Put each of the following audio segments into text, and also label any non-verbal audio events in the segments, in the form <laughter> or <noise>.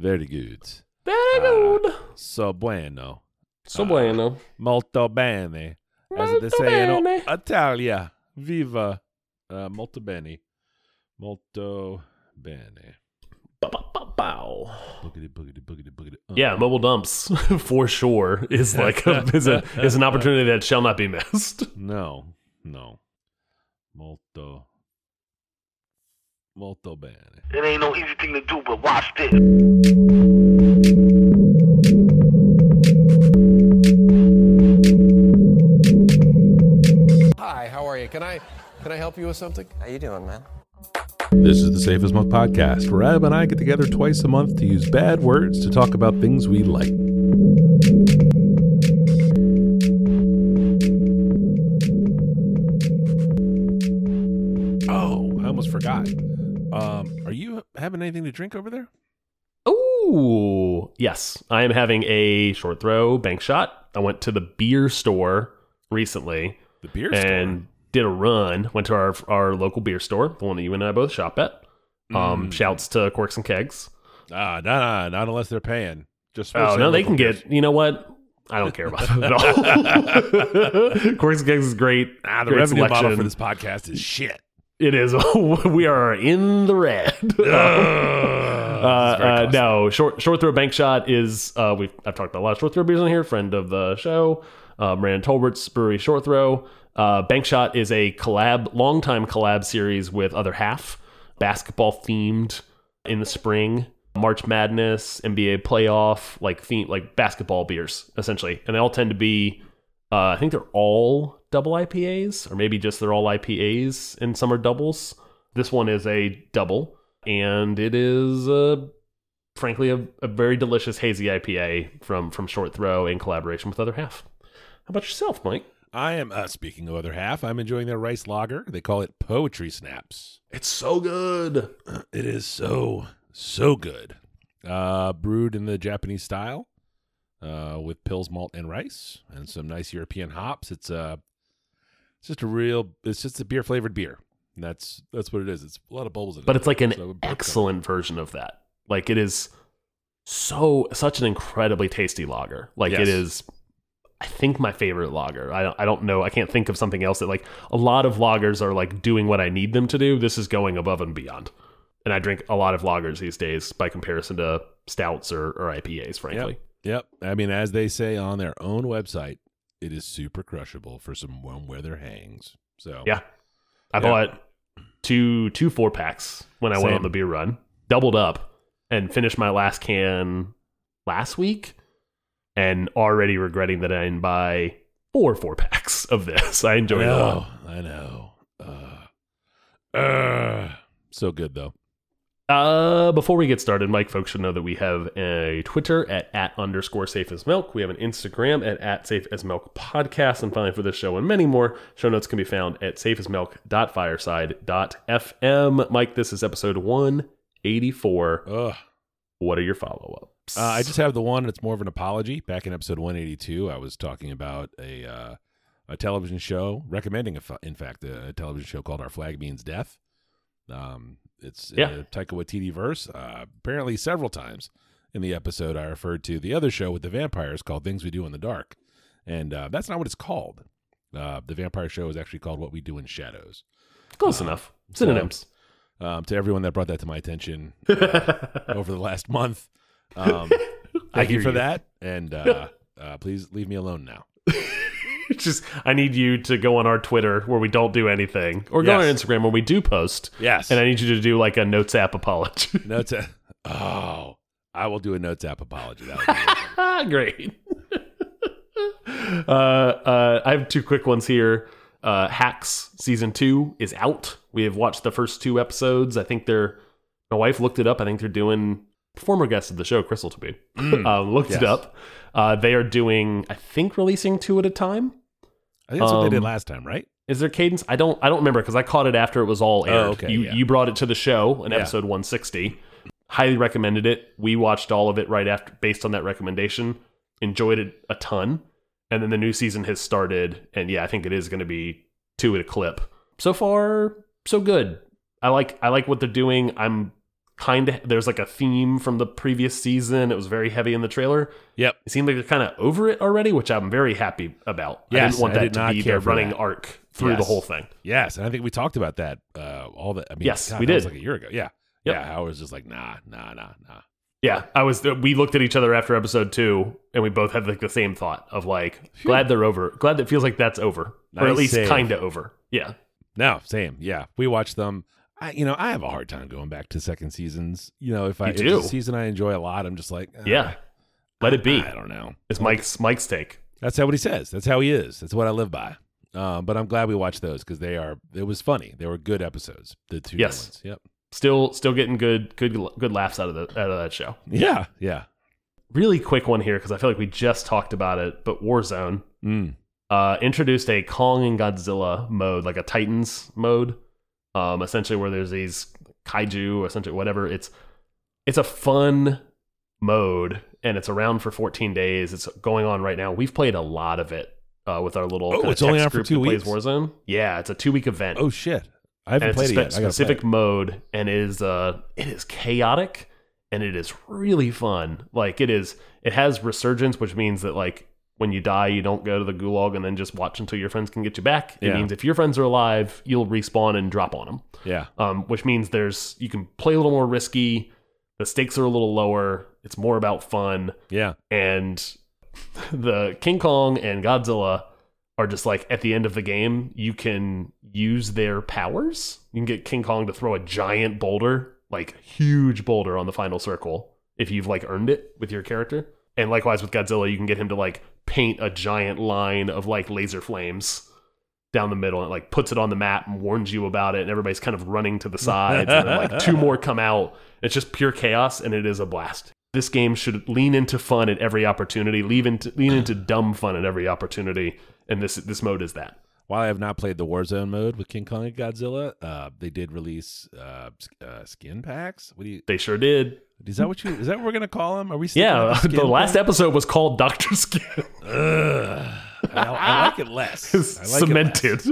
Very good. Very Ah. good. So bueno. So Ah. bueno. Molto bene. As they Molto say in bene. Italia. Viva. Uh, molto bene. Molto bene. Ba-ba-ba-bow. Boogity, boogity, boogity, boogity. Uh, Yeah, mobile dumps <laughs> for sure is like a, <laughs> is, a, is an opportunity that shall not be missed. No. No. Molto. Molto bene. It ain't no easy thing to do, but watch this. Hi, how are you? Can I can I help you with something? How you doing, man? This is the Safe as Milk podcast, where Ab and I get together twice a month to use bad words to talk about things we like. Um, are you having anything to drink over there? Ooh, yes. I am having a short throw bank shot. I went to the beer store recently The beer store. and did a run. Went to our our local beer store, the one that you and I both shop at. Um, Mm. shouts to Corks and Kegs. Ah, nah, no, not unless they're paying. Just for Oh no, they can beers. get. You know what? I don't care about that at all. <laughs> <laughs> Corks and Kegs is great. Ah, the Great revenue model for this podcast is shit. It is. <laughs> we are in the red. <laughs> Uh, uh, no, short short throw bank shot is uh, we've I've talked about a lot of short throw beers on here. Friend of the show, Brandon Tolbert's Brewery Short Throw. Uh, bank shot is a collab, longtime collab series with Other Half, basketball themed in the spring. March Madness, NBA playoff, like theme, like basketball beers essentially, and they all tend to be. Uh, I think they're all double IPAs, or maybe just they're all IPAs, and some are doubles. This one is a double, and it is, uh, frankly, a, a very delicious hazy IPA from from Short Throw in collaboration with Other Half. How about yourself, Mike? I am, uh, speaking of other half, I'm enjoying their rice lager. They call it Poetry Snaps. It's so good. <clears throat> It is so, so good. Uh, brewed in the Japanese style uh, with pils, malt, and rice, and some nice European hops. It's uh, it's just a real, it's just a beer flavored beer. And that's that's what it is. It's a lot of bubbles in it. But it's like an So excellent version of that. Like it is so such an incredibly tasty lager. Like Yes. it is I think my favorite lager. I don't, I don't know. I can't think of something else that like a lot of lagers are like doing what I need them to do. This is going above and beyond. And I drink a lot of lagers these days by comparison to stouts or, or IPAs, frankly. Yep. I mean, as they say on their own website, it is super crushable for some warm weather hangs. So Yeah. I Yeah. bought two two four packs when I went on the beer run, doubled up, and finished my last can last week, and already regretting that I didn't buy four four packs <laughs> of this. I I enjoyed it a lot. I know. Uh, uh, so good though. Uh, before we get started, Mike, folks should know that we have a Twitter at at underscore safe as milk. We have an Instagram at at safe as milk podcast. And finally, for this show and many more, show notes can be found at safeasmilk.fireside.fm. Mike, this is episode 184. Ugh. What are your follow ups? Uh, I just have the one. It's more of an apology. Back in episode 182, I was talking about a uh, a television show, recommending, a, in fact, a television show called Our Flag Means Death. Um, it's Yeah. a Taika Waititi verse. Uh, apparently, several times in the episode, I referred to the other show with the vampires called Things We Do in the Dark, and uh, that's not what it's called. Uh, the vampire show is actually called What We Do in Shadows. Close enough. Synonyms. Um, to everyone that brought that to my attention <laughs> uh, over the last month, um, <laughs> I thank you for you. that, and uh, <laughs> uh, please leave me alone now. It's <laughs> just, I need you to go on our Twitter where we don't do anything, or go on our Instagram where we do post. Yes, And I need you to do like a notes app apology. <laughs> notes. app- Oh, I will do a notes app apology. That would be. <laughs> Great. uh, uh, I have two quick ones here. Uh, Hacks season two is out. We have watched the first two episodes. I think they're. My wife looked it up. I think they're doing former guest of the show, Crystal to be. um, looked it up. Uh, they are doing. I think releasing two at a time. I think that's what they did Um, last time, right? Is there cadence? I don't. I don't remember because I caught it after it was all aired. Oh, okay, you yeah. you brought it to the show in Yeah. episode 160. Highly recommended it. We watched all of it right after, based on that recommendation. Enjoyed it a ton. And then the new season has started, and yeah, I think it is going to be two at a clip. So far, so good. I like I like what they're doing. I'm kind of there's like a theme from the previous season. It was very heavy in the trailer. Yep. It seemed like they're kind of over it already, which I'm very happy about. Yes, I Yes, didn't want I that did to be their running that. arc through the whole thing. Yes, and I think we talked about that. Uh, all that. I mean, Yes, God, we did. like a year ago. Yeah, Yep. yeah. I was just like, nah, nah, nah, nah. Yeah, I was. We looked at each other after episode two, and we both had like the same thought of like, glad they're over. Glad that feels like that's over, or at least kind of over. Yeah, No, same. Yeah, we watched them. I, you know, I have a hard time going back to second seasons. You know, if I if do. a season I enjoy a lot, I'm just like, uh, yeah. Let it be. I don't know. It's Mike's Mike's take. That's how what he says. That's how he is. That's what I live by. Um, but I'm glad we watched those because they are. It was funny. They were good episodes. The two. Yes. ones. Yep. Still, still getting good, good, good laughs out of the out of that show. Yeah. Yeah. Really quick one here because I feel like we just talked about it, but Warzone Mm. uh, introduced a Kong and Godzilla mode, like a Titans mode, um, essentially where there's these kaiju, essentially whatever. It's it's a fun mode, and it's around for 14 days. It's going on right now. We've played a lot of it uh, with our little. Oh, it's only on for two that plays weeks? Warzone. Yeah, it's a two week event. Oh shit! I haven't it's played a it yet. I gotta play specific mode, and it is uh, it is chaotic, and it is really fun. Like it is, it has resurgence, which means that like when you die, you don't go to the gulag and then just watch until your friends can get you back. It Yeah. means if your friends are alive, you'll respawn and drop on them. Yeah. Um, which means there's you can play a little more risky. The stakes are a little lower. It's more about fun Yeah. and <laughs> the King Kong and Godzilla are just like at the end of the game, you can use their powers. You can get King Kong to throw a giant boulder, like huge boulder on the final circle if you've like earned it with your character. And likewise with Godzilla, you can get him to like paint a giant line of like laser flames down the middle and it, like puts it on the map and warns you about it and everybody's kind of running to the <laughs> sides and then like two more come out. It's just pure chaos and it is a blast. This game should lean into fun at every opportunity, lean into lean into <sighs> dumb fun at every opportunity, and this this mode is that. While I have not played the Warzone mode with King Kong and Godzilla, uh, they did release uh, uh, skin packs. What do you? They sure did. Is that what you? Is that what we're gonna call them? Are we? sticking Yeah, with the <laughs> skin last episode was called Doctor Skin. <laughs> Ugh. I, I like it less. <laughs> I like it less. cemented.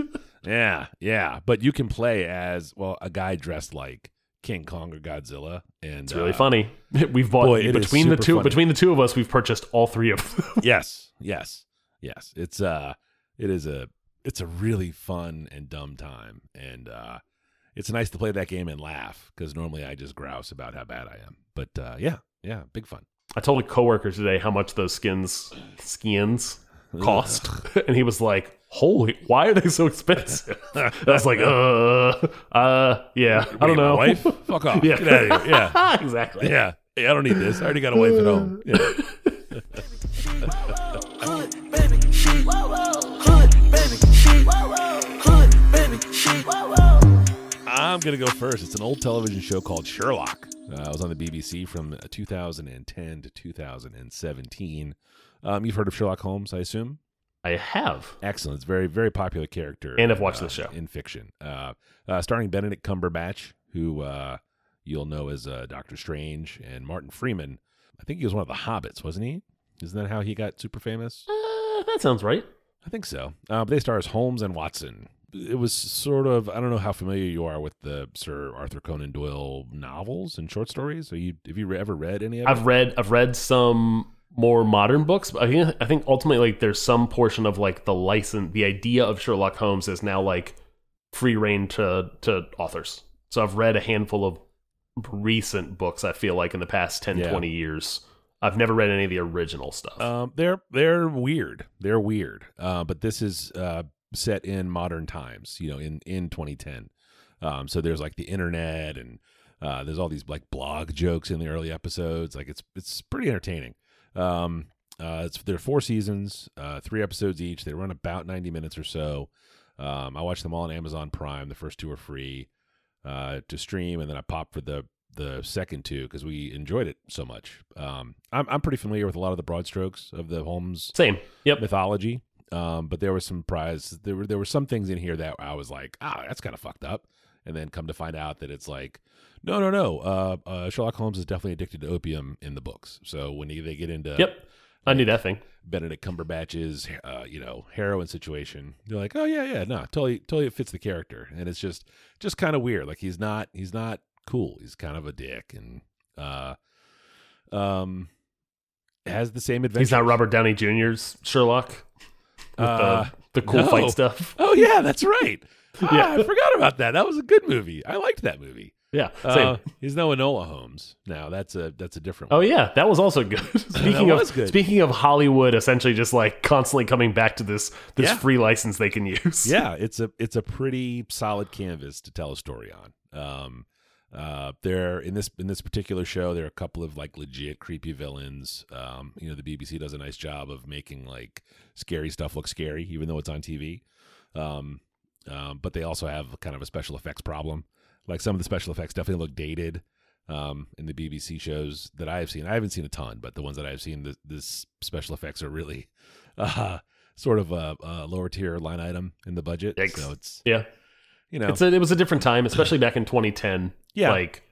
Yeah, yeah. But you can play as well a guy dressed like King Kong or Godzilla, and It's really uh, funny. We've bought boy, between the two funny. between the two of us, we've purchased all three of them. Yes, yes, yes. It's uh, it is a it's a really fun and dumb time, and uh, it's nice to play that game and laugh because normally I just grouse about how bad I am. But uh, yeah, yeah, big fun. I told a coworker today how much those skins skins cost, <laughs> and he was like, "Holy, why are they so expensive?" <laughs> I was like, "Uh, uh, yeah, I don't know." wife, fuck off. Yeah. Get out of here. Yeah, <laughs> exactly. yeah. Hey, I don't need this. I already got a wife at home. Yeah. I'm gonna go first. It's an old television show called Sherlock. Uh, it was on the BBC from uh, 2010 to 2017. Um, you've heard of Sherlock Holmes, I assume. I have. Excellent. It's a very, very popular character. And I've watched uh, the show. in fiction. Uh, uh, starring Benedict Cumberbatch, who uh, you'll know as uh, Doctor Strange, and Martin Freeman. I think he was one of the Hobbits, wasn't he? Isn't that how he got super famous? Uh, that sounds right. I think so. Uh, but they star as Holmes and Watson. It was sort of I don't know how familiar you are with the Sir Arthur Conan Doyle novels and short stories. Are you have you ever read any of I've it? read I've read some more modern books, but I think I think ultimately like there's some portion of like the license the idea of Sherlock Holmes is now like free reign to to authors. So I've read a handful of recent books I feel like in the past 10 Yeah. 20 years. I've never read any of the original stuff. Um, they're they're weird. They're weird. Uh, but this is uh, set in modern times. You know, in in 2010. Um, so there's like the internet and uh, there's all these like blog jokes in the early episodes. Like it's it's pretty entertaining. Um, uh, it's there are four seasons, uh, three episodes each. They run about 90 minutes or so. Um, I watched them all on Amazon Prime. The first two are free uh, to stream, and then I popped for the the second two because we enjoyed it so much. Um, I'm I'm pretty familiar with a lot of the broad strokes of the Holmes Same. Yep. mythology, um, but there was some prize. There were there were some things in here that I was like, ah, that's kind of fucked up, and then come to find out that it's like, no, no, no. Uh, uh, Sherlock Holmes is definitely addicted to opium in the books. So when he, they get into Yep. I knew that thing. Benedict Cumberbatch's, uh, you know, heroin situation. You're like, oh yeah, yeah, no, totally, totally, it fits the character, and it's just, just kind of weird. Like he's not, he's not cool. He's kind of a dick and uh, um, has the same adventure. He's not Robert Downey Jr.'s Sherlock with Uh, the, the cool no. fight stuff. <laughs> Oh yeah, that's right. <laughs> Ah, Yeah. I forgot about that. That was a good movie. I liked that movie. Yeah, same. Uh, he's no Enola Holmes. Now that's a that's a different. Oh one. yeah, that was also good. <laughs> speaking of good. speaking of Hollywood, essentially just like constantly coming back to this this Yeah. free license they can use. yeah, it's a it's a pretty solid canvas to tell a story on. Um, uh, there in this in this particular show, there are a couple of like legit creepy villains. Um, you know, the BBC does a nice job of making like scary stuff look scary, even though it's on TV. Um, um, but they also have kind of a special effects problem. Like some of the special effects definitely look dated. Um, in the BBC shows that I have seen, I haven't seen a ton, but the ones that I've seen, the this special effects are really, <laughs> uh, sort of a, a lower tier line item in the budget. Yikes. So it's yeah. You know, It's a, it was a different time, especially back in 2010. Yeah. like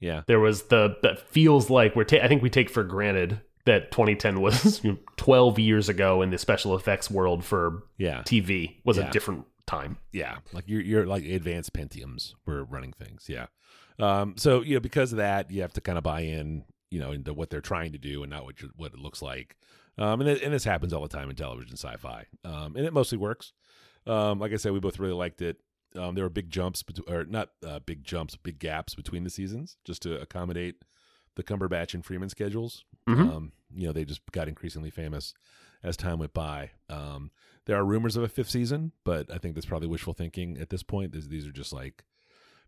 yeah, there was the that feels like we're ta- I think we take for granted that 2010 was you <laughs> know, 12 years ago in the special effects world for yeah, TV was Yeah. a different time. yeah. Like you're you're like advanced Pentiums were running things. Yeah. Um. So you know, because of that, you have to kind of buy in, you know, into what they're trying to do and not what you, what it looks like. Um. And it, and this happens all the time in television sci-fi. Um. And it mostly works. Um. Like I said, we both really liked it. Um. There were big jumps, bet- or not uh, big jumps, big gaps between the seasons, just to accommodate the Cumberbatch and Freeman schedules. Mhm. Um, you know, they just got increasingly famous as time went by. Um, there are rumors of a fifth season, but I think that's probably wishful thinking at this point. These, these are just like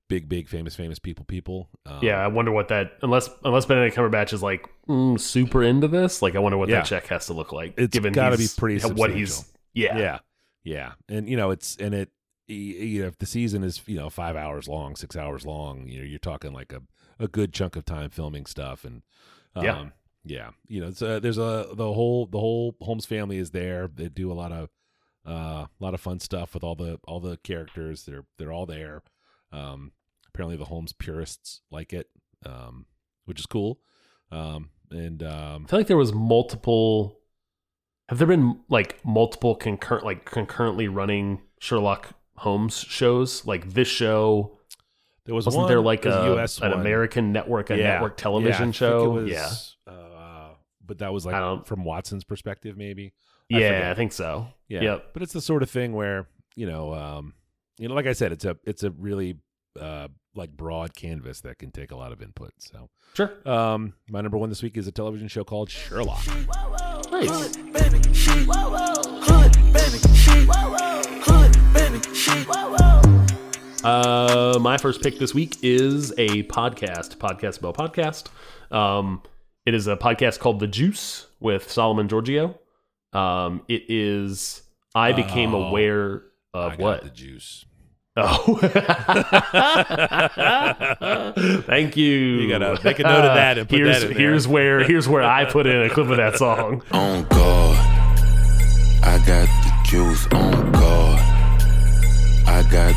big, big, famous, famous people, people. Um, Yeah, I wonder what that unless unless Benedict Cumberbatch is like mm, super into this. Like, I wonder what Yeah. that check has to look like. It's given gotta be pretty what he's yeah yeah, yeah, and you know, it's and it. You know, if the season is you know five hours long, six hours long, you know, you're talking like a, a good chunk of time filming stuff, and um, Yeah. yeah, you know, it's, uh, there's a the whole the whole Holmes family is there. They do a lot of uh, a lot of fun stuff with all the all the characters. They're they're all there. Um, apparently, the Holmes purists like it, um, which is cool. Um, and um, I feel like there was multiple. Have there been like multiple concurrent, like concurrently running Sherlock Holmes shows? Like this show, there was wasn't one, there like there's a, US an one. American network, a Yeah. network Yeah, I television think show? it was, yeah, uh, but that was I like don't- from Watson's perspective, maybe. I yeah, forget. I think so. Yeah, Yep. but it's the sort of thing where you know, um, you know, like I said, it's a it's a really uh, like broad canvas that can take a lot of input. So, Sure. um, my number one this week is a television show called Sherlock. Nice. Baby, she hood, baby, she hood, baby, she Uh, my first pick this week is a podcast, podcast about podcast. Um, it is a podcast called The Juice with Solomon Georgio. Um, it is. I became Oh, aware of I got what? the juice. Oh, <laughs> thank you. You gotta make a note of that and put here's, that in there. Here's where here's where I put in a clip of that song. On God, I got the juice. On guard,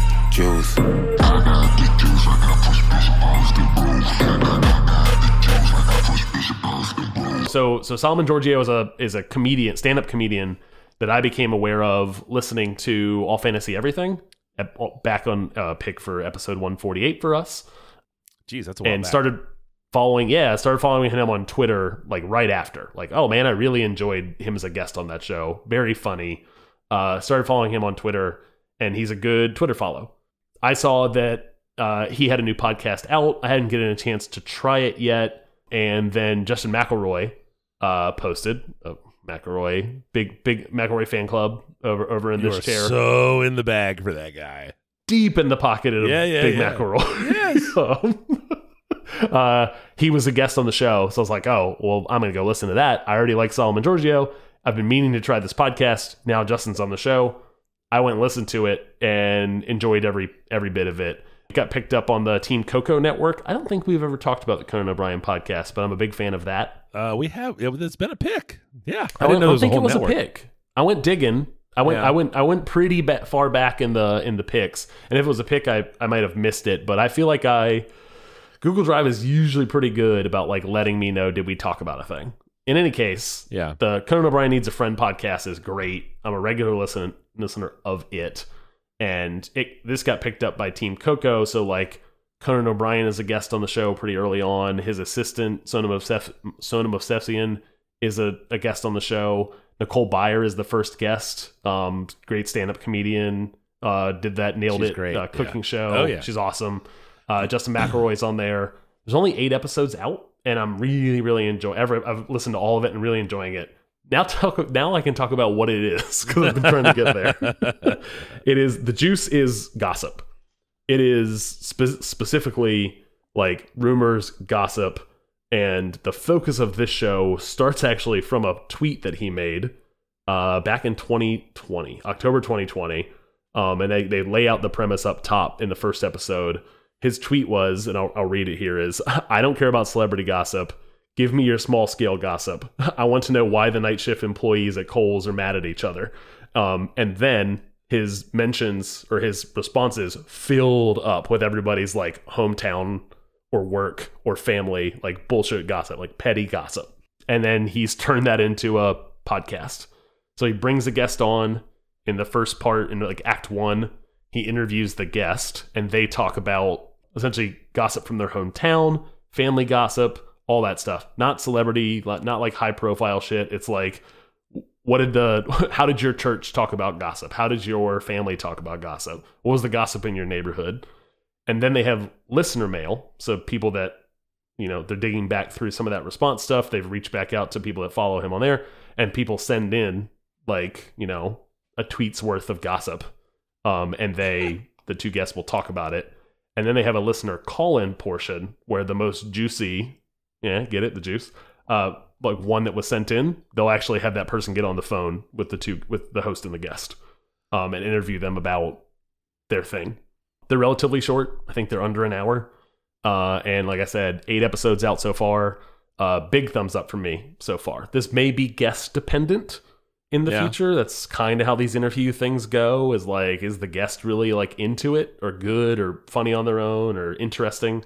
I got the juice. So so Solomon Georgio is a is a comedian, stand up comedian that I became aware of listening to All Fantasy Everything ep- back on uh, pick for episode 148 for us, Jeez, that's a while and back. started following. Yeah, I started following him on Twitter like right after. Like, oh man, I really enjoyed him as a guest on that show. Very funny. Uh, started following him on Twitter, and he's a good Twitter follow. I saw that uh, he had a new podcast out. I hadn't gotten a chance to try it yet, and then Justin McElroy uh, posted. Oh, McElroy, big big McElroy fan club over over in you this chair, so in the bag for that guy. deep in the pocket of Yeah, yeah, Big yeah. McElroy. Yes. <laughs> Um, <laughs> uh, he was a guest on the show, so I was like, "Oh, well, I'm going to go listen to that." I already like Solomon Georgio. I've been meaning to try this podcast. Now Justin's on the show. I went and listened to it and enjoyed every every bit of it. It got picked up on the Team Coco network. I don't think we've ever talked about the Conan O'Brien podcast, but I'm a big fan of that. Uh, we have. It, it's been a pick. Yeah, I, didn't I don't think it whole was network. a pick. I went digging. I went. Yeah. I went. I went pretty ba- far back in the in the picks. And if it was a pick, I I might have missed it. But I feel like I Google Drive is usually pretty good about like letting me know did we talk about a thing. In any case, Yeah. the Conan O'Brien Needs a Friend podcast is great. I'm a regular listen, listener of it, and it this got picked up by Team Coco. So like Conan O'Brien is a guest on the show pretty early on. His assistant, Sona Mosef- Sona Movsesian, is a, a guest on the show. Nicole Byer is the first guest. Um, great stand up comedian. Uh, did that, nailed She's it. great, Uh, cooking yeah. show. Oh, yeah. She's awesome. Uh, Justin McElroy's on there. There's only eight episodes out, and I'm really, really enjoying. Ever, I've listened to all of it and really enjoying it. Now, talk. Now I can talk about what it is <laughs> because I've been trying to get there. <laughs> it is the juice is gossip. It is spe- specifically like rumors, gossip, and the focus of this show starts actually from a tweet that he made uh, back in 2020, October 2020. Um, and they, they lay out the premise up top in the first episode. His tweet was, and I'll, I'll read it here is <laughs> I don't care about celebrity gossip. Give me your small scale gossip. <laughs> I want to know why the night shift employees at Kohl's are mad at each other. Um, and then his mentions or his responses filled up with everybody's like hometown or work or family, like bullshit gossip, like petty gossip. And then he's <laughs> turned that into a podcast. So he brings a guest on in the first part, in like act one, he interviews the guest and they talk about essentially gossip from their hometown, family gossip, all that stuff. Not celebrity, not like high profile shit. It's like, what did the, <laughs> how did your church talk about gossip? How did your family talk about gossip? What was the gossip in your neighborhood? And then they have listener mail. So people that, you know, they're digging back through some of that response stuff. They've reached back out to people that follow him on there and people send in like, you know, a tweet's worth of gossip. Um, and they, the two guests will talk about it. And then they have a listener call in portion where the most juicy, yeah, get it, the juice, uh, like one that was sent in, they'll actually have that person get on the phone with the two, with the host and the guest, um, and interview them about their thing. They're relatively short. I think they're under an hour. Uh, and like I said, eight episodes out so far. Uh, big thumbs up from me so far. This may be guest dependent in the Yeah. future. That's kind of how these interview things go. Is like, is the guest really like into it or good or funny on their own or interesting?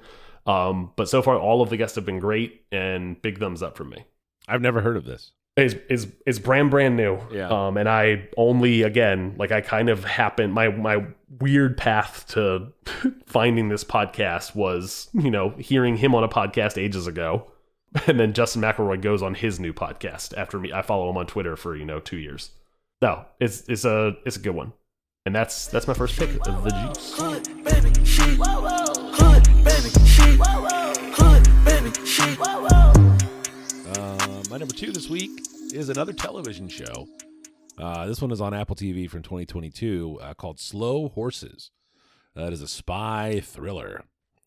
Um, but so far, all of the guests have been great and big thumbs up from me. I've never heard of this. Is is is brand brand new. Yeah. Um, and I only again like I kind of happened my my weird path to <laughs> finding this podcast was you know hearing him on a podcast ages ago, <laughs> and then Justin McElroy goes on his new podcast after me. I follow him on Twitter for you know two years. No, it's it's a it's a good one, and that's that's my first pick of the juice. My number two this week is another television show. Uh, this one is on Apple TV from 2022 uh, called Slow Horses. Uh, it is a spy thriller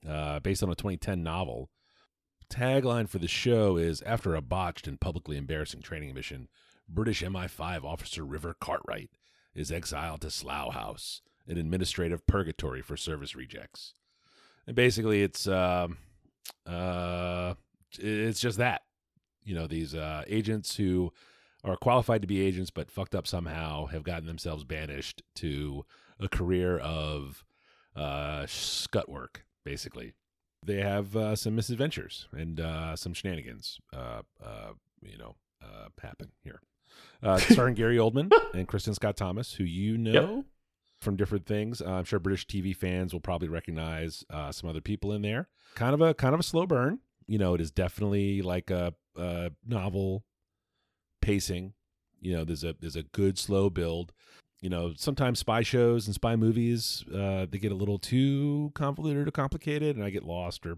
uh, based on a 2010 novel. Tagline for the show is After a botched and publicly embarrassing training mission, British MI5 officer River Cartwright is exiled to Slough House, an administrative purgatory for service rejects. And basically, it's um, uh, it's just that you know these uh, agents who are qualified to be agents but fucked up somehow have gotten themselves banished to a career of uh, scut work basically. They have uh, some misadventures and uh, some shenanigans uh, uh, you know uh, happen here. Uh, <laughs> starring Gary Oldman and Kristin Scott Thomas who you know from different things. Uh, I'm sure British TV fans will probably recognize uh, some other people in there. Kind of a kind of a slow burn you know it is definitely like a, a novel pacing you know there's a there's a good slow build you know sometimes spy shows and spy movies uh they get a little too convoluted or complicated and i get lost or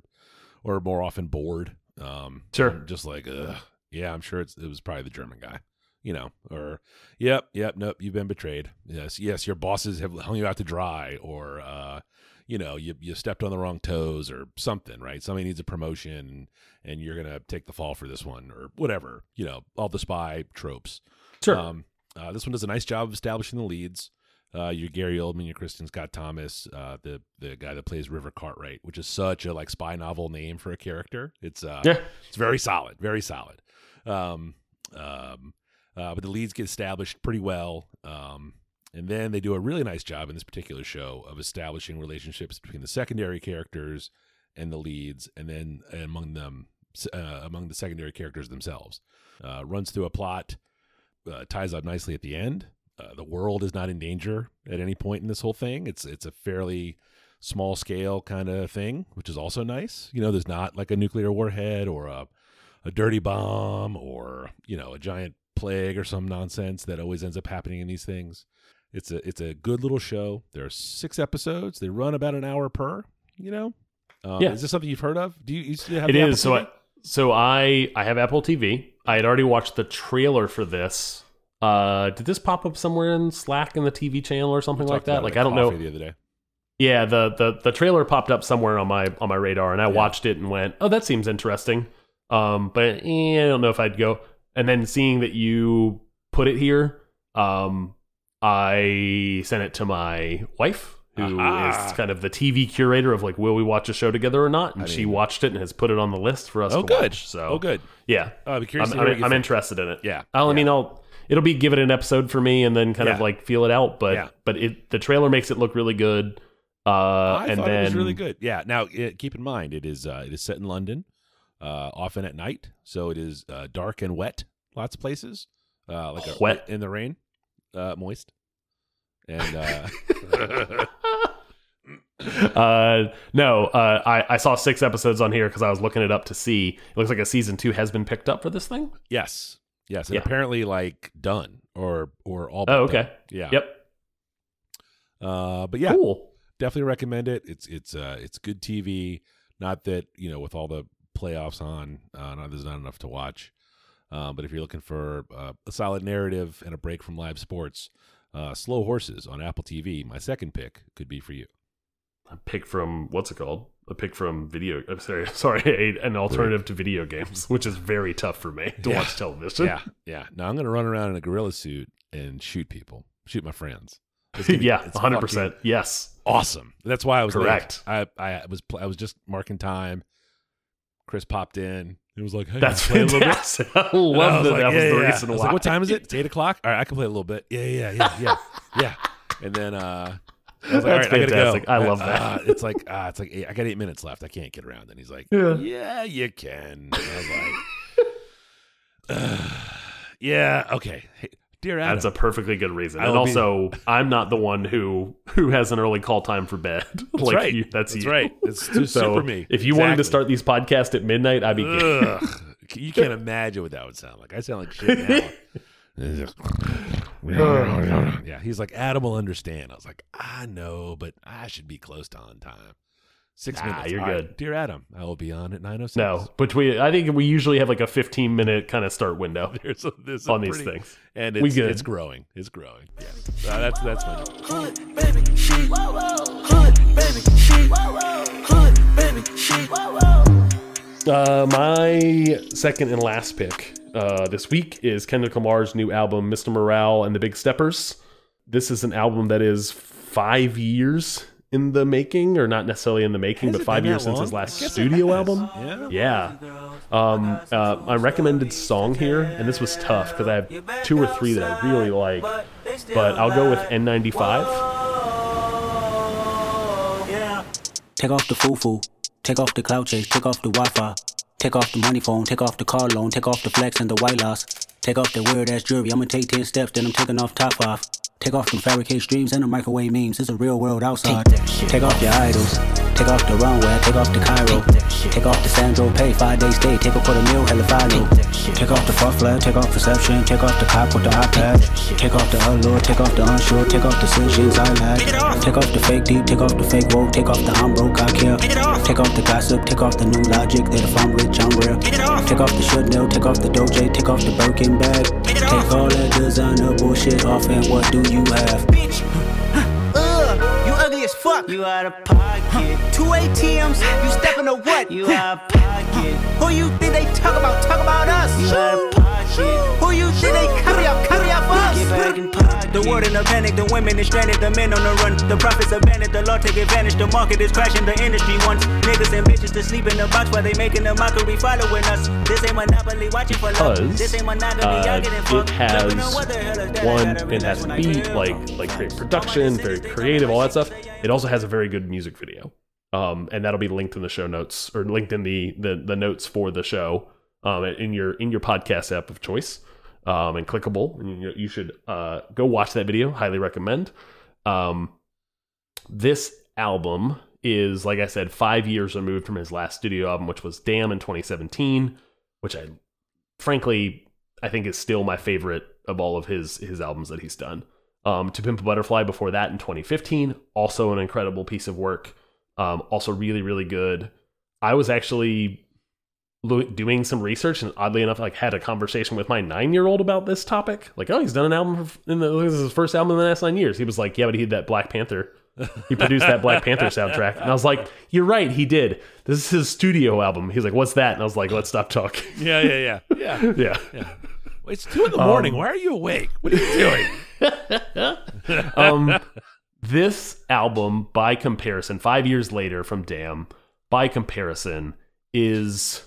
or more often bored um Sure. I'm just like Ugh. yeah i'm sure it's it was probably the german guy you know or yep yep nope you've been betrayed yes yes your bosses have hung you out to dry or uh you know you you stepped on the wrong toes or something right somebody needs a promotion and you're gonna take the fall for this one or whatever you know all the spy tropes Sure. um, uh, this one does a nice job of establishing the leads. Uh, you're Gary Oldman, you're Kristin Scott Thomas, uh, the the guy that plays River Cartwright, which is such a like spy novel name for a character. It's uh, yeah. it's very solid, very solid. Um, um, uh, but the leads get established pretty well. Um, and then they do a really nice job in this particular show of establishing relationships between the secondary characters and the leads, and then among them, uh, among the secondary characters themselves. Uh, runs through a plot, uh, ties up nicely at the end. Uh, the world is not in danger at any point in this whole thing. It's it's a fairly small scale kind of thing, which is also nice. You know, there's not like a nuclear warhead or a a dirty bomb or you know a giant plague or some nonsense that always ends up happening in these things. It's a it's a good little show. There are six episodes. They run about an hour per. You know, um, Yeah. Is this something you've heard of? Do you, you still have It is. So I, so I I have Apple TV. I had already watched the trailer for this. Uh, did this pop up somewhere in Slack in the TV channel or something like that? Like I don't know. The other day. Yeah, the, the the trailer popped up somewhere on my on my radar, and I watched it and went, "Oh, that seems interesting." Um, but eh, I don't know if I'd go. And then seeing that you put it here, um, I sent it to my wife, who is kind of the TV curator of like, will we watch a show together or not? And I she mean- watched it and has put it on the list for us Oh, to good. watch. So, Oh, good. yeah, I'd be curious. I'm, hear what I'm, you I'm think. interested in it. Yeah. I'll, I Yeah. mean, I'll it'll be give it an episode for me and then kind of Yeah. like feel it out. But Yeah. but it the trailer makes it look really good. Uh, I and thought then it was really good. Yeah. Now, uh, keep in mind, it is uh, it is set in London, uh, often at night, so it is uh, dark and wet. Lots of places, uh, like a, Wet? in the rain, uh, moist, and uh, <laughs> uh, no, uh, I I saw six episodes on here because I was looking it up to see. It looks like a season two has been picked up for this thing. yes, yes, and Yeah. apparently like done or or all. but Oh, done. okay. Yeah. Yep. Uh, but yeah, Cool. definitely recommend it. It's it's uh it's good TV. Not that you know with all the playoffs on, uh, no, there's not enough to watch. Um, but if you're looking for uh, a solid narrative and a break from live sports, uh, Slow Horses on Apple TV, my second pick could be for you. A pick from what's it called? A pick from video. I'm sorry, <laughs> sorry, a, an alternative to video games, <laughs> which is very tough for me to Yeah. watch television. yeah, yeah. Now I'm gonna run around in a gorilla suit and shoot people, shoot my friends. Be- yeah, it's 100. percent Yes. Awesome. That's why I was late. Correct. I I was I was just marking time. Chris popped in. It was like, hey, That's play a little bit. fantastic. I love that. like, that was yeah, the yeah. reason I was why. like, what time is it? It's <laughs> eight o'clock. All right, I can play a little bit. Yeah, yeah, yeah, yeah, yeah. <laughs> And then uh, I was like, all That's right, I gotta fantastic. go. I love that. Uh, it's like ah, it's like eight, I got eight minutes left. I can't get around. And he's like, Yeah. yeah, you can. And I was like, "Ugh, <sighs> <sighs> yeah, okay. Hey, dear Adam, That's a perfectly good reason. I and will be- also, I'm not the one who who has an early call time for bed. <laughs> that's like right. you, that's, that's you. right. It's <laughs> too So super me. if you wanted to start these podcasts at midnight, I'd be. Ugh. <laughs> you can't imagine what that would sound like. I sound like shit now. Yeah, he's like, Adam will understand. I was like, I know, but I should be close to on time. Six Nah, minutes. you're All right, good. dear Adam. I will be on at nine oh six. No, between I think we usually have like a 15 minute kind of start window <laughs> there's a, there's a on these things. and We it's, good. it's growing. It's growing. Yeah, Uh, that's that's my Hood, baby, she. Hood, baby, she. Hood, baby, she. Uh, my second and last pick uh, this week is Kendrick Lamar's new album, Mr. Morale and the Big Steppers. This is an album that is five years in the making, or not necessarily in the making, Has but five years since his last I guess it studio album. Yeah. Yeah. Um, uh, my recommended song here, and this was tough because I have two or three that I really like, but I'll go with N95. Take off the foo-foo, take off the cloud chase, take off the Wi-Fi, take off the money phone, take off the car loan, take off the flex and the white loss, take off the weird ass jewelry. I'ma take ten steps, then I'm taking off top off. Take off them fabricate streams and the microwave memes. It's a real world outside. Take off your idols. Take off the runway. Take off the Cairo. Take off the Sandro Pay. Five day stay. Take off for the meal. Hella follow. Take off the fuck flag. Take off perception. Take off the cop with the iPad. Take off the allure. Take off the unsure. Take off the decisions I had. Take off the fake deep. Take off the fake woke. Take off the I'm broke. I care. Take off the gossip. Take off the new logic. That if I'm rich, I'm real. Take off the Chanel. Take off the Doja. Take off the Birkin bag. Take all that designer bullshit off. And what do you have? Bitch, Ugh, you ugly as fuck. You out of pocket. Two ATMs, you stepping to what? You out of pocket. Who you think they talk about? Talk about us. You out of pocket. Who you think they carry up? Carry up us. Get back. The world in a panic, the women is stranded, the men on the run. The profits abandoned, the law take advantage. The market is crashing, the industry wants niggas and bitches to sleep in the box while they making a mockery following us. This ain't monopoly, watching for love. because This ain't monogamy, uh, y'all getting it fucked. Let has what the hell is that. I one gotta it has relax when I beat like like great production very creative all that stuff it also has a very good music video um and that'll be linked in the show notes or linked in the the, the notes for the show um in your in your podcast app of choice um and clickable and you, you should uh go watch that video highly recommend um this album is, like I said, five years removed from his last studio album, which was Damn in 2017, which I frankly I think is still my favorite of all of his his albums that he's done. Um, to Pimp a Butterfly before that in 2015, also an incredible piece of work. Um, also really really good. I was actually doing some research and oddly enough, like had a conversation with my nine year old about this topic. Like, oh, he's done an album in the this is his first album in the last nine years. He was like, yeah, but he did that Black Panther. He produced that Black Panther soundtrack, and I was like, "You're right, he did. This is his studio album." He's like, "What's that?" And I was like, "Let's stop talking." <laughs> Yeah, yeah, yeah, <laughs> yeah. yeah. yeah. Well, It's two in the morning. Why are you awake? What are you doing? <laughs> um, this album, by comparison, five years later from Damn, by comparison, is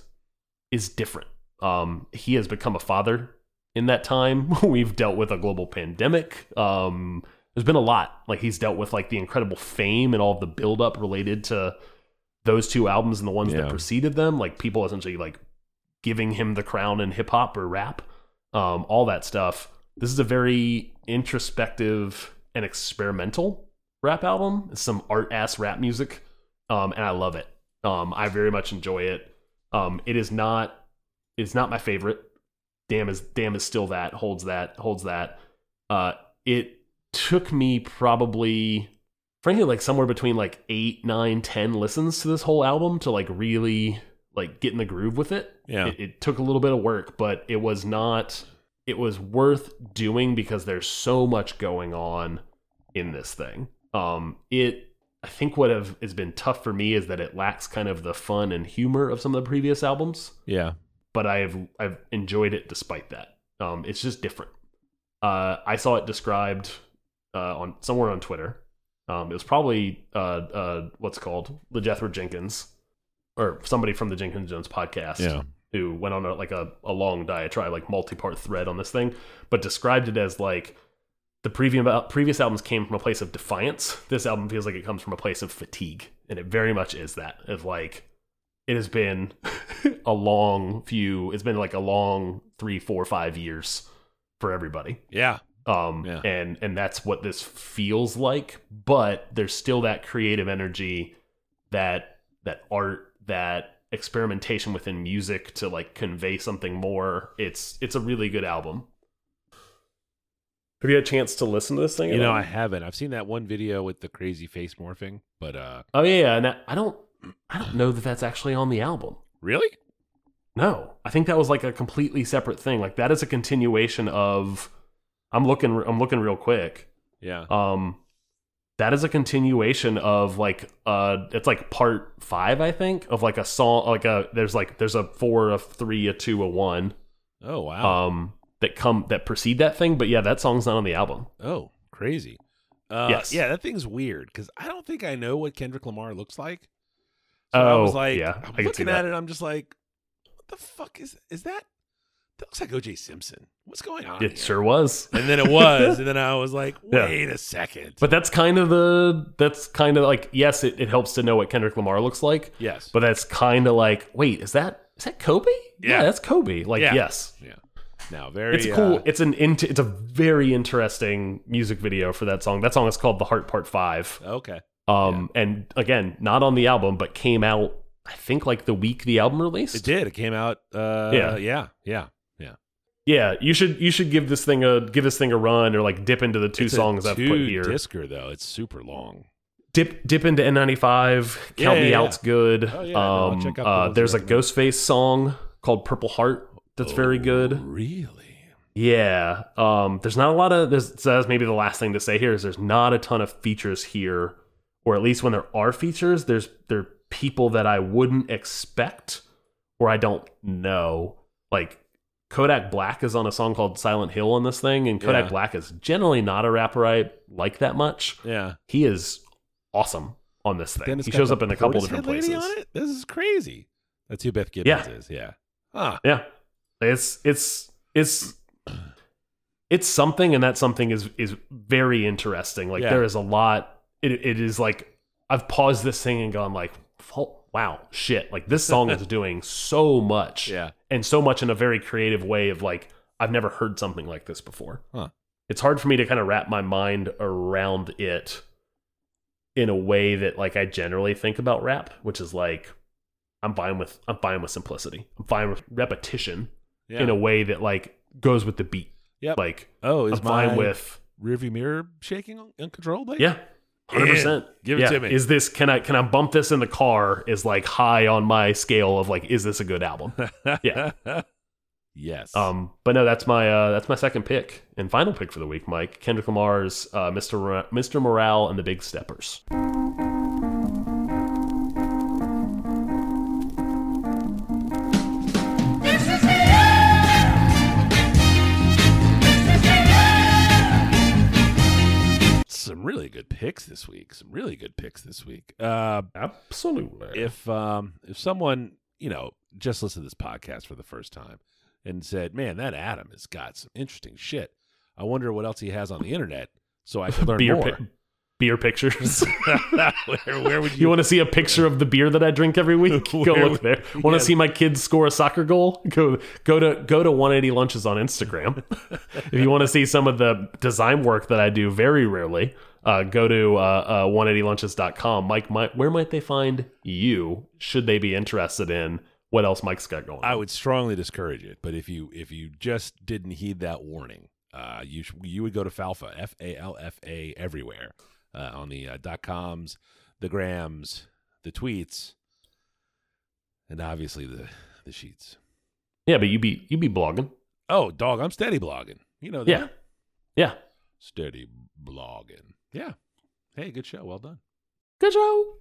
is different. Um, he has become a father in that time. <laughs> We've dealt with a global pandemic. Um, there's been a lot. Like he's dealt with like the incredible fame and all of the buildup related to those two albums and the ones Yeah. that preceded them. Like people essentially like giving him the crown in hip hop or rap, um, all that stuff. This is a very introspective and experimental rap album. It's some art ass rap music, um, and I love it. Um, I very much enjoy it. Um, it is not it's not my favorite. Damn is damn is still that holds that holds that. Uh, it took me probably frankly like somewhere between like eight nine ten listens to this whole album to like really like get in the groove with it Yeah. it, it took a little bit of work but it was not it was worth doing because there's so much going on in this thing um it i think what have has been tough for me is that it lacks kind of the fun and humor of some of the previous albums Yeah. but I've I've enjoyed it despite that. Um, it's just different. Uh, I saw it described uh, on somewhere on Twitter. Um, it was probably uh, uh, what's called the Jethro Jenkins or somebody from the Jenkins Jones podcast Yeah. who went on a, like a, a long diatribe, like multi-part thread on this thing, but described it as like the previous previous albums came from a place of defiance. This album feels like it comes from a place of fatigue, and it very much is that. Of like, it has been <laughs> a long few. It's been like a long three, four, five years for everybody. Yeah. Um, Yeah. and and that's what this feels like. But there's still that creative energy, that that art, that experimentation within music to like convey something more. It's it's a really good album. Have you had a chance to listen to this thing? You know? I haven't. I've seen that one video with the crazy face morphing, but uh oh yeah, yeah, and I, I don't I don't know that that's actually on the album. really? No, I think that was like a completely separate thing. Like that is a continuation of. I'm looking. I'm looking real quick. Yeah. Um, that is a continuation of like uh, it's like part five, I think, of like a song. Like a there's like there's a four, a three, a two, a one. Oh wow. Um, that come that precede that thing. But yeah, that song's not on the album. oh, crazy. Uh, Yes. Yeah, that thing's weird because I don't think I know what Kendrick Lamar looks like. So I was Oh, like, yeah, I'm I can see looking at it. I'm just like, what the fuck is is that? That looks like OJ Simpson. What's going on? It here? sure was. And then it was, <laughs> and then I was like, Yeah. wait a second. But that's kind of the that's kind of like yes, it, it helps to know what Kendrick Lamar looks like. yes, But that's kind of like, wait, is that is that Kobe? Yeah. that's Kobe. Like, Yeah. yes, yeah. Now, very. it's cool. uh, it's an int- it's a very interesting music video for that song. That song is called "The Heart Part 5. okay. Um, and again, not on the album, but came out I think like the week the album released. It did. It came out. Uh, Yeah. yeah, yeah, yeah. Yeah, you should you should give this thing a give this thing a run or like dip into the two It's songs I've put here. Discer though, it's super long. dip dip into N95. Count Yeah, me yeah, out's good. Oh, yeah, no, um, check out uh, there's a Ghostface song called Purple Heart that's very Oh, good. Really? Yeah. Um, there's not a lot of there's so that's maybe the last thing to say here is there's not a ton of features here, or at least when there are features, there's there are people that I wouldn't expect or I don't know. Like Kodak Black is on a song called Silent Hill on this thing, and Kodak Yeah. Black is generally not a rapper I like that much. Yeah. He is awesome on this thing. He shows up in a couple different places. on it. This is crazy. That's who Beth Gibbons is. Yeah. Huh. Yeah. It's it's it's it's something and that something is is very interesting. Like Yeah. there is a lot it it is like I've paused this thing and gone like "Oh, wow, shit. Like this song is <laughs> doing so much. Yeah. And so much in a very creative way of like I've never heard something like this before. Huh. It's hard for me to kind of wrap my mind around it in a way that like I generally think about rap, which is like I'm fine with I'm fine with simplicity. I'm fine with repetition Yeah. in a way that like goes with the beat. Yep. Like oh, is I'm fine my with rearview mirror shaking un- uncontrollably? yeah. Hundred percent. Give it to me. Is this can I can I bump this in the car? Is like high on my scale of like is this a good album? <laughs> Yeah. yes. Um, but no, that's my uh, that's my second pick and final pick for the week, Mike. Kendrick Lamar's uh, Mr. Ra- Mr. Morale and the Big Steppers. Really good picks this week. Some really good picks this week. Uh, Absolutely. if um, if someone you know just listened to this podcast for the first time and said, "Man, that Adam has got some interesting shit," I wonder what else he has on the internet, so I <laughs> could learn beer more. pi- beer pictures. <laughs> <laughs> where, where would you? you want to see a picture of the beer that I drink every week? go look there. Want yeah. to see my kids score a soccer goal? Go go to go to 180 lunches on Instagram. if you want to see some of the design work that I do very rarely, uh, go to uh, uh, 180lunches.com. Mike, might, where might they find you? Should they be interested in what else Mike's got going? on? I would strongly discourage it, but if you if you just didn't heed that warning, uh, you sh- you would go to Falfa F A L F A everywhere uh, on the uh, dot coms, the grams, the tweets, and obviously the the sheets. yeah, but you be you be blogging. Oh, dog, I'm steady blogging. You know that. Yeah, yeah. Steady blogging. Yeah. Hey, good show. Well done. Good show.